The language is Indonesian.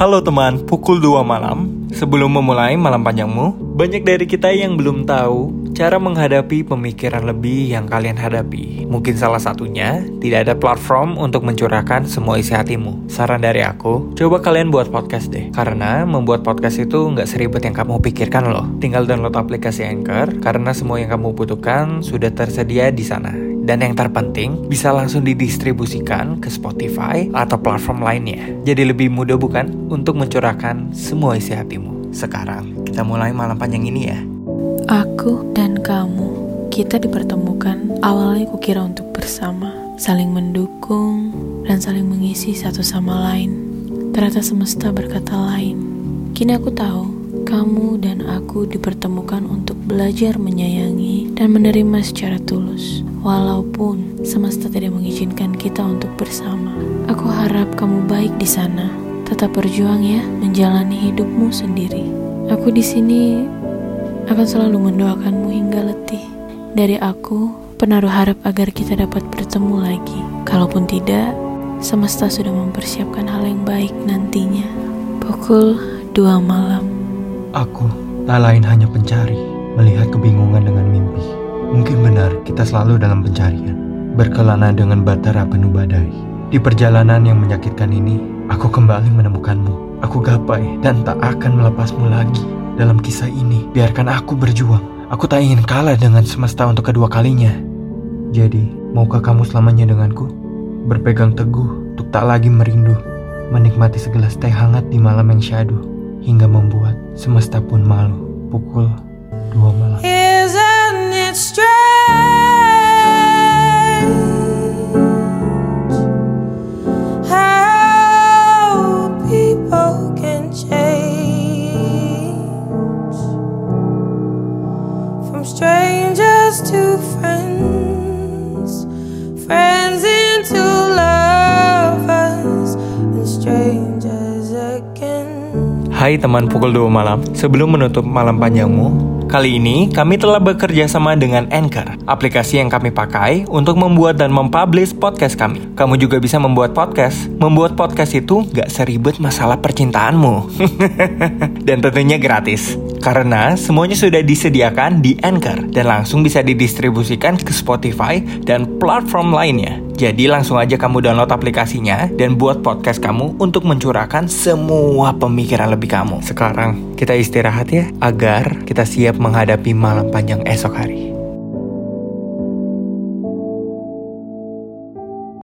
Halo teman, pukul 2 malam. Sebelum memulai malam panjangmu, banyak dari kita yang belum tahu cara menghadapi pemikiran lebih yang kalian hadapi. Mungkin salah satunya, tidak ada platform untuk mencurahkan semua isi hatimu. Saran dari aku, coba kalian buat podcast deh. Karena membuat podcast itu nggak seribet yang kamu pikirkan loh. Tinggal download aplikasi Anchor, karena semua yang kamu butuhkan sudah tersedia di sana. Dan yang terpenting, bisa langsung didistribusikan ke Spotify atau platform lainnya. Jadi lebih mudah bukan untuk mencurahkan semua isi hatimu. Sekarang, kita mulai malam panjang ini ya. Aku dan kamu, kita dipertemukan awalnya kukira untuk bersama, saling mendukung, dan saling mengisi satu sama lain. Ternyata semesta berkata lain. Kini aku tahu, kamu dan aku dipertemukan untuk belajar menyayangi dan menerima secara tulus. Walaupun semesta tidak mengizinkan kita untuk bersama, aku harap kamu baik di sana. Tetap berjuang ya, menjalani hidupmu sendiri. Aku di sini akan selalu mendoakanmu hingga letih. Dari aku, penaruh harap agar kita dapat bertemu lagi. Kalaupun tidak, semesta sudah mempersiapkan hal yang baik nantinya. Pukul 2 malam. Aku tak lain hanya pencari, melihat kebingungan dengan mimpi. Mungkin benar kita selalu dalam pencarian, berkelana dengan batara penuh badai. Di perjalanan yang menyakitkan ini, aku kembali menemukanmu. Aku gapai dan tak akan melepasmu lagi. Dalam kisah ini, biarkan aku berjuang. Aku tak ingin kalah dengan semesta untuk kedua kalinya. Jadi, maukah kamu selamanya denganku? Berpegang teguh untuk tak lagi merindu, menikmati segelas teh hangat di malam yang syadu, hingga membuat semesta pun malu. Pukul 2 malam. Isn't it strangers to friends, friends Hai teman pukul 2 malam, sebelum menutup malam panjangmu, kali ini kami telah bekerja sama dengan Anchor, aplikasi yang kami pakai untuk membuat dan mempublish podcast kami. Kamu juga bisa membuat podcast. Membuat podcast itu gak seribet masalah percintaanmu. dan tentunya gratis. Karena semuanya sudah disediakan di Anchor dan langsung bisa didistribusikan ke Spotify dan platform lainnya. Jadi langsung aja kamu download aplikasinya dan buat podcast kamu untuk mencurahkan semua pemikiran lebih kamu. Sekarang kita istirahat ya agar kita siap menghadapi malam panjang esok hari.